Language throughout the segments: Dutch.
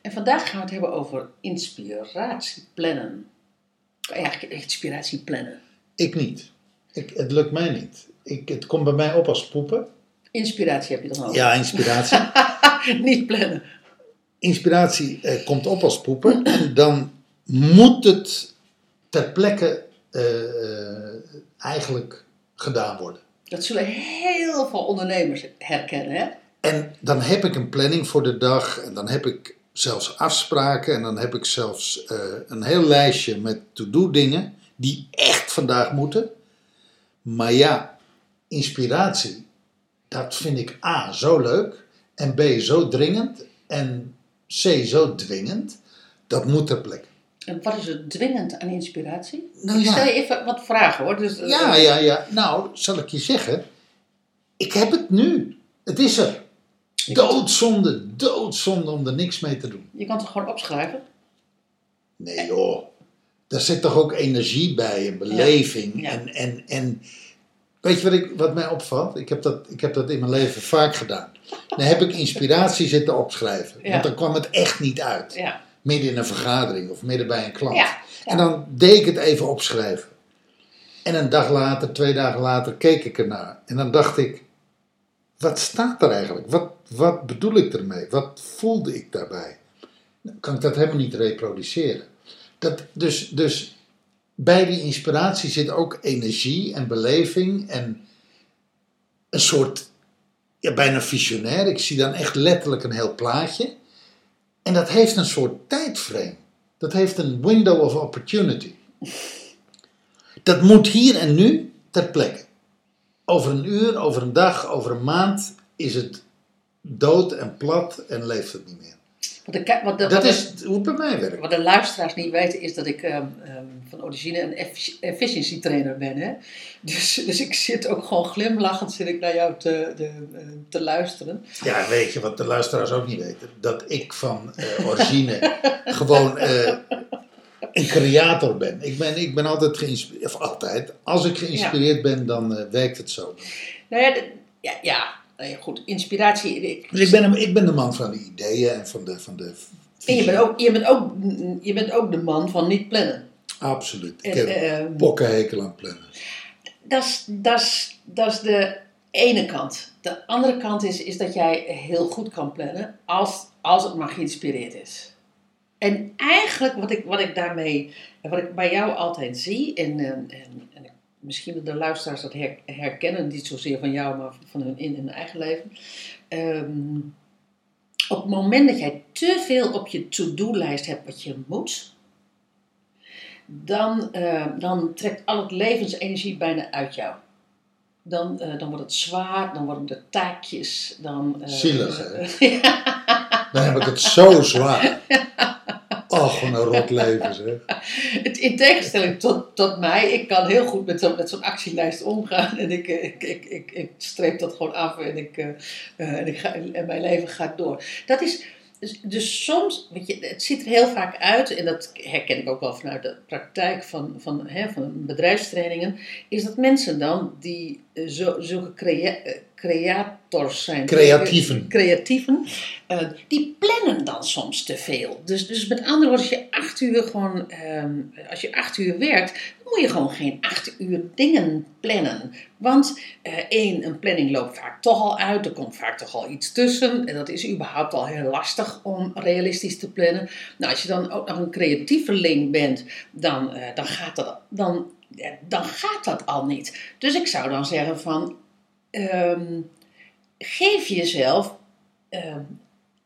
En vandaag gaan we het hebben over inspiratieplannen. Eigenlijk inspiratieplannen. Ik niet. Ik, het lukt mij niet. Ik, het komt bij mij op als poepen. Inspiratie heb je dan al. Ja, inspiratie. Niet plannen. Inspiratie eh, komt op als poepen en dan moet het ter plekke eh, eh, eigenlijk gedaan worden. Dat zullen heel veel ondernemers herkennen, hè? En dan heb ik een planning voor de dag en dan heb ik zelfs afspraken en dan heb ik zelfs eh, een heel lijstje met to-do dingen die echt vandaag moeten. Maar ja, inspiratie, dat vind ik A zo leuk en B zo dringend en C zo dwingend. Dat moet ter plekke. En wat is er dwingend aan inspiratie? Nou ik ja. stel je even wat vragen, hoor. Dus, eh, Ja, ja, ja. Nou, zal ik je zeggen, ik heb het nu. Het is er. Doodzonde, doodzonde om er niks mee te doen. Je kan het gewoon opschrijven. Nee joh, daar zit toch ook energie bij en beleving. Ja. En, en, en weet je wat, ik, wat mij opvalt? Ik heb, dat, ik heb dat in mijn leven vaak gedaan. Dan heb ik inspiratie zitten opschrijven. Ja. Want dan kwam het echt niet uit. Midden in een vergadering of midden bij een klant. En dan deed ik het even opschrijven. En een dag later, twee dagen later, keek ik ernaar. En dan dacht ik, wat staat er eigenlijk? Wat, wat bedoel ik ermee? Wat voelde ik daarbij? Dan kan ik dat helemaal niet reproduceren. Dat, dus, dus bij die inspiratie zit ook energie en beleving en een soort, ja, bijna visionair. Ik zie dan echt letterlijk een heel plaatje. En dat heeft een soort tijdframe. Dat heeft een window of opportunity. Dat moet hier en nu ter plekke. Over een uur, over een dag, over een maand is het dood en plat en leeft het niet meer. Wat de, ki- wat de, Dat wat de- is hoe het bij mij werkt. Wat de luisteraars niet weten is dat ik ehm, ehm, van origine een effici- efficiency trainer ben. Hè? Dus, dus ik zit ook gewoon glimlachend zit ik naar jou te, de, eh, te luisteren. Ja, weet je wat de luisteraars ook niet weten? Dat ik van eh, origine gewoon eh, een creator ben. Ik ben, ik ben altijd geïnspireerd, of altijd, als ik geïnspireerd ben, dan werkt het zo. Nou ja, ja, ja nou ja, goed, inspiratie. ik- Dus ik ben, een- ik ben de man van de ideeën en van de... Van de En je bent, ook, je, bent ook, je bent ook de man van niet plannen. Absoluut. Ik En, heb ehm, pokkenhekel aan plannen. Dat is- dat is- dat is de ene kant. De andere kant is, is dat jij heel goed kan plannen als, als het maar geïnspireerd is. En eigenlijk wat ik, wat ik daarmee, wat ik bij jou altijd zie, en, eh, en, en ik- misschien dat de luisteraars dat her- herkennen, niet zozeer van jou, maar van hun in hun eigen leven. Ehm, op het moment dat jij te veel op je to-do-lijst hebt wat je moet, dan, eh, dan trekt al het levensenergie bijna uit jou. Dan, eh, dan wordt het zwaar, dan worden de taakjes. Dan, eh, Zielig, hè? ja, Dan heb ik het zo zwaar. Wat een rot leven zeg. in tegenstelling tot, tot mij, ik kan heel goed met, zo, met zo'n actielijst omgaan. En ik, eh, ik, ik, ik, ik streep dat gewoon af en, ik, eh, eh, en, ik ga, en mijn leven gaat door. Dat is, dus, dus soms, weet je, het ziet er heel vaak uit, en dat herken ik ook wel vanuit de praktijk van, van, hè, van bedrijfstrainingen, is dat mensen dan die zo, zulke creators zijn. Creatieven. Creatieven, eh, die plannen dan soms te veel. Dus, dus met andere woorden, als je acht uur gewoon, ehm, als je acht uur werkt, dan moet je gewoon geen acht uur dingen plannen. Want eh, één, een planning loopt vaak toch al uit, er komt vaak toch al iets tussen. En dat is überhaupt al heel lastig om realistisch te plannen. Nou, als je dan ook nog een creatieveling bent, dan, eh, dan, gaat, dat, dan, dan gaat dat al niet. Dus ik zou dan zeggen van, ehm, geef jezelf ehm,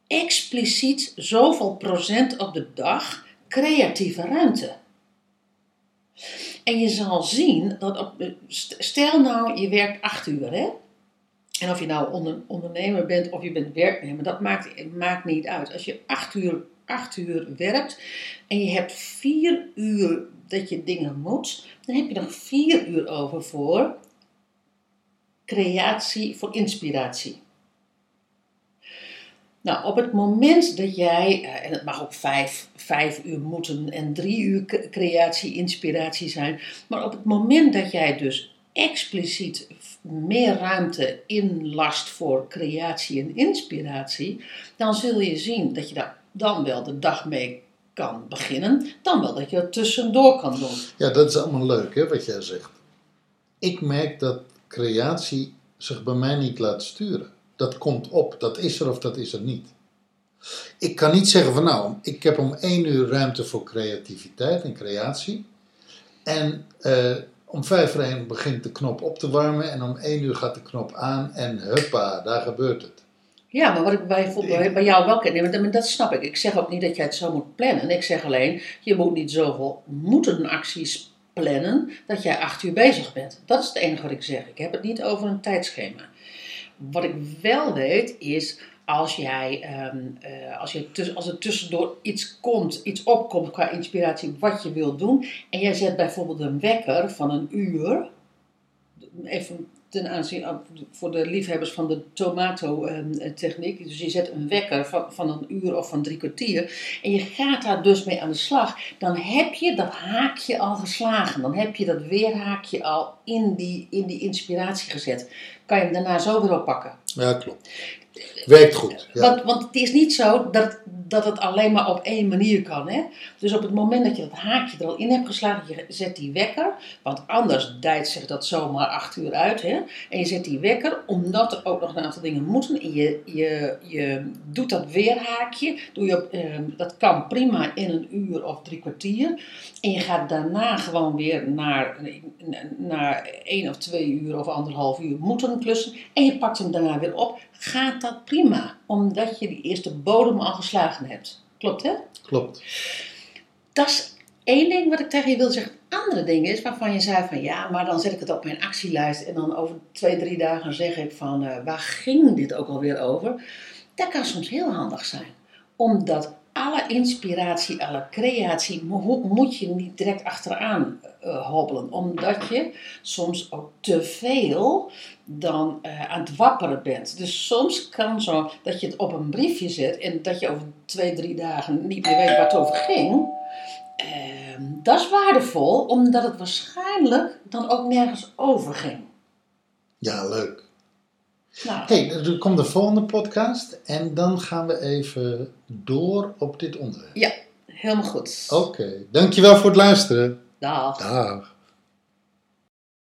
expliciet zoveel procent op de dag creatieve ruimte. En je zal zien dat stel nou je werkt acht uur hè. En of je nou onder, ondernemer bent of je bent werknemer, dat maakt, maakt niet uit. Als je acht uur acht uur werkt en je hebt vier uur dat je dingen moet, dan heb je nog vier uur over voor creatie, voor inspiratie. Nou, op het moment dat jij, eh, en het mag ook vijf, vijf uur moeten en drie uur creatie, inspiratie zijn, maar op het moment dat jij dus expliciet meer ruimte inlast voor creatie en inspiratie, dan zul je zien dat je daar dan wel de dag mee kan beginnen, dan wel dat je het tussendoor kan doen. Ja, dat is allemaal leuk, hè, wat jij zegt. Ik merk dat creatie zich bij mij niet laat sturen. Dat komt op, dat is er of dat is er niet. Ik kan niet zeggen van nou, ik heb om één uur ruimte voor creativiteit en creatie. En eh, om vijf voor één begint de knop op te warmen en om één uur gaat de knop aan en huppa, daar gebeurt het. Ja, maar wat ik bij, bij, bij jou wel ken, dat snap ik. Ik zeg ook niet dat jij het zo moet plannen. Ik zeg alleen, je moet niet zoveel moeten acties plannen dat jij acht uur bezig bent. Dat is het enige wat ik zeg. Ik heb het niet over een tijdschema. Wat ik wel weet is, als jij, ehm, eh, als, je als er tussendoor iets komt, iets opkomt qua inspiratie wat je wilt doen, en jij zet bijvoorbeeld een wekker van een uur, even ten aanzien voor de liefhebbers van de tomato-techniek. Dus je zet een wekker van, van een uur of van drie kwartier. En je gaat daar dus mee aan de slag. Dan heb je dat haakje al geslagen. Dan heb je dat weerhaakje al in die, in die inspiratie gezet. Kan je hem daarna zo weer oppakken. Ja, klopt. Werkt goed. Ja. Want, want het is niet zo dat, dat het alleen maar op één manier kan. Hè? Dus op het moment dat je dat haakje er al in hebt geslagen, je zet die wekker. Want anders dijt zich dat zomaar acht uur uit. Hè? En je zet die wekker, omdat er ook nog een aantal dingen moeten. En je, je, je doet dat weerhaakje. Doe je op, eh, dat kan prima in een uur of drie kwartier. En je gaat daarna gewoon weer naar, naar één of twee uur of anderhalf uur moeten klussen. En je pakt hem daarna weer op. Gaat dat prima, omdat je die eerste bodem al geslagen hebt. Klopt hè? Klopt. Dat is één ding wat ik tegen je wil zeggen. Andere ding is waarvan je zei van ja, maar dan zet ik het op mijn actielijst en dan over twee, drie dagen zeg ik van eh, waar ging dit ook alweer over? Dat kan soms heel handig zijn. Omdat alle inspiratie, alle creatie mo- moet je niet direct achteraan eh, hobbelen. Omdat je soms ook te veel dan eh, aan het wapperen bent. Dus soms kan zo dat je het op een briefje zet en dat je over twee, drie dagen niet meer weet waar het over ging. Ehm, dat is waardevol, omdat het waarschijnlijk dan ook nergens over ging. Ja, leuk. Nou, hey, er komt de volgende podcast en dan gaan we even door op dit onderwerp. ja, helemaal goed. Oké, dankjewel voor het luisteren. Dag. Dag.